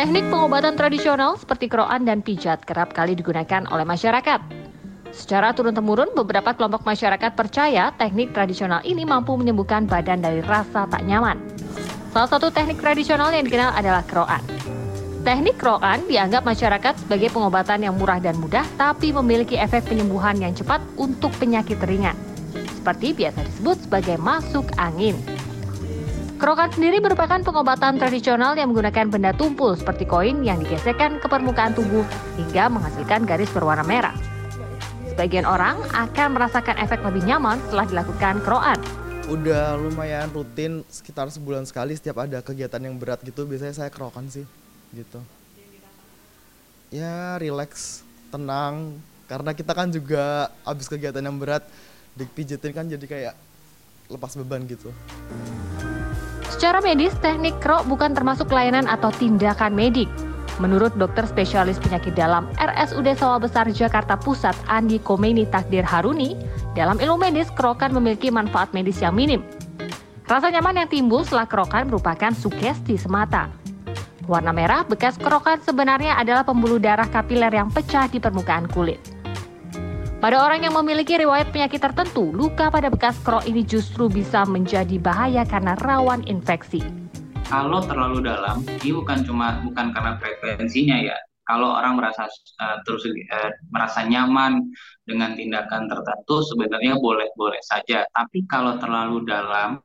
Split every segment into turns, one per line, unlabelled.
Teknik pengobatan tradisional seperti keroan dan pijat kerap kali digunakan oleh masyarakat. Secara turun-temurun, beberapa kelompok masyarakat percaya teknik tradisional ini mampu menyembuhkan badan dari rasa tak nyaman. Salah satu teknik tradisional yang dikenal adalah keroan. Teknik keroan dianggap masyarakat sebagai pengobatan yang murah dan mudah, tapi memiliki efek penyembuhan yang cepat untuk penyakit ringan. Seperti biasa disebut sebagai masuk angin. Kerokan sendiri merupakan pengobatan tradisional yang menggunakan benda tumpul seperti koin yang digesekkan ke permukaan tubuh hingga menghasilkan garis berwarna merah. Sebagian orang akan merasakan efek lebih nyaman setelah dilakukan keroan.
Udah lumayan rutin sekitar sebulan sekali setiap ada kegiatan yang berat gitu biasanya saya kerokan sih gitu. Ya relax, tenang karena kita kan juga habis kegiatan yang berat dipijitin kan jadi kayak lepas beban gitu.
Secara medis, teknik krok bukan termasuk layanan atau tindakan medik. Menurut dokter spesialis penyakit dalam RSUD Sawah Besar Jakarta Pusat Andi Komeni Takdir Haruni, dalam ilmu medis kerokan memiliki manfaat medis yang minim. Rasa nyaman yang timbul setelah kerokan merupakan sugesti semata. Warna merah bekas kerokan sebenarnya adalah pembuluh darah kapiler yang pecah di permukaan kulit. Pada orang yang memiliki riwayat penyakit tertentu, luka pada bekas krok ini justru bisa menjadi bahaya karena rawan infeksi.
Kalau terlalu dalam, ini bukan cuma bukan karena frekuensinya ya. Kalau orang merasa uh, terus uh, merasa nyaman dengan tindakan tertentu, sebenarnya boleh-boleh saja. Tapi kalau terlalu dalam,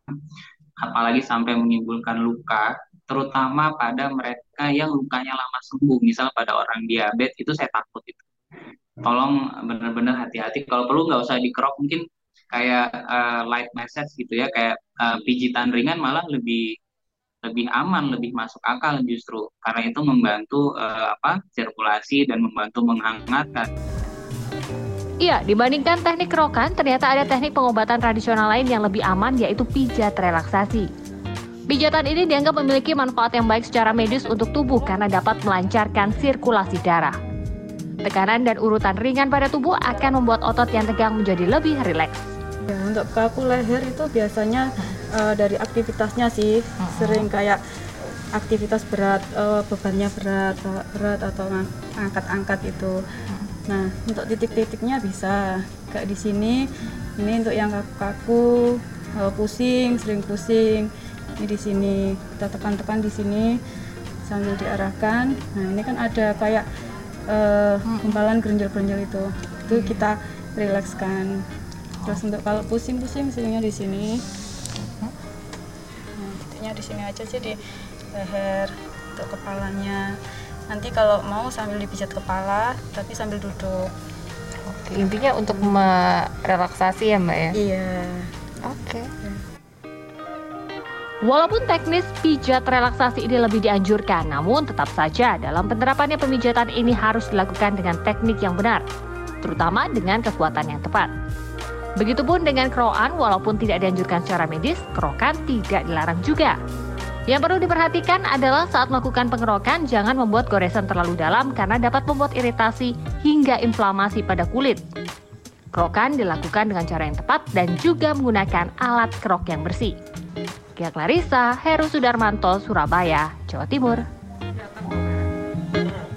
apalagi sampai menimbulkan luka, terutama pada mereka yang lukanya lama sembuh, misal pada orang diabetes itu saya takut tolong benar-benar hati-hati kalau perlu nggak usah dikerok mungkin kayak uh, light message gitu ya kayak uh, pijitan ringan malah lebih lebih aman lebih masuk akal justru karena itu membantu uh, apa sirkulasi dan membantu menghangatkan
Iya, dibandingkan teknik kerokan, ternyata ada teknik pengobatan tradisional lain yang lebih aman yaitu pijat relaksasi. Pijatan ini dianggap memiliki manfaat yang baik secara medis untuk tubuh karena dapat melancarkan sirkulasi darah. Tekanan dan urutan ringan pada tubuh akan membuat otot yang tegang menjadi lebih rileks.
Ya, untuk kaku leher itu biasanya uh, dari aktivitasnya sih uh-huh. sering kayak aktivitas berat, uh, bebannya berat, berat atau angkat-angkat itu. Uh-huh. Nah, untuk titik-titiknya bisa kayak di sini. Ini untuk yang kaku-kaku, uh, pusing, sering pusing. Ini di sini kita tekan-tekan di sini sambil diarahkan. Nah, ini kan ada kayak uh, gumpalan gerenjel-gerenjel itu. Itu kita rilekskan terus untuk kalau pusing-pusing misalnya di sini. Titiknya di sini aja sih di leher untuk kepalanya. Nanti kalau mau sambil dipijat kepala tapi sambil duduk.
Oke, intinya untuk merelaksasi ya mbak ya?
Iya.
Oke. Okay. Walaupun teknis pijat relaksasi ini lebih dianjurkan, namun tetap saja dalam penerapannya pemijatan ini harus dilakukan dengan teknik yang benar, terutama dengan kekuatan yang tepat. Begitupun dengan kerokan, walaupun tidak dianjurkan secara medis, kerokan tidak dilarang juga. Yang perlu diperhatikan adalah saat melakukan pengerokan jangan membuat goresan terlalu dalam karena dapat membuat iritasi hingga inflamasi pada kulit. Kerokan dilakukan dengan cara yang tepat dan juga menggunakan alat kerok yang bersih. Kia Clarissa, Heru Sudarmanto, Surabaya, Jawa Timur.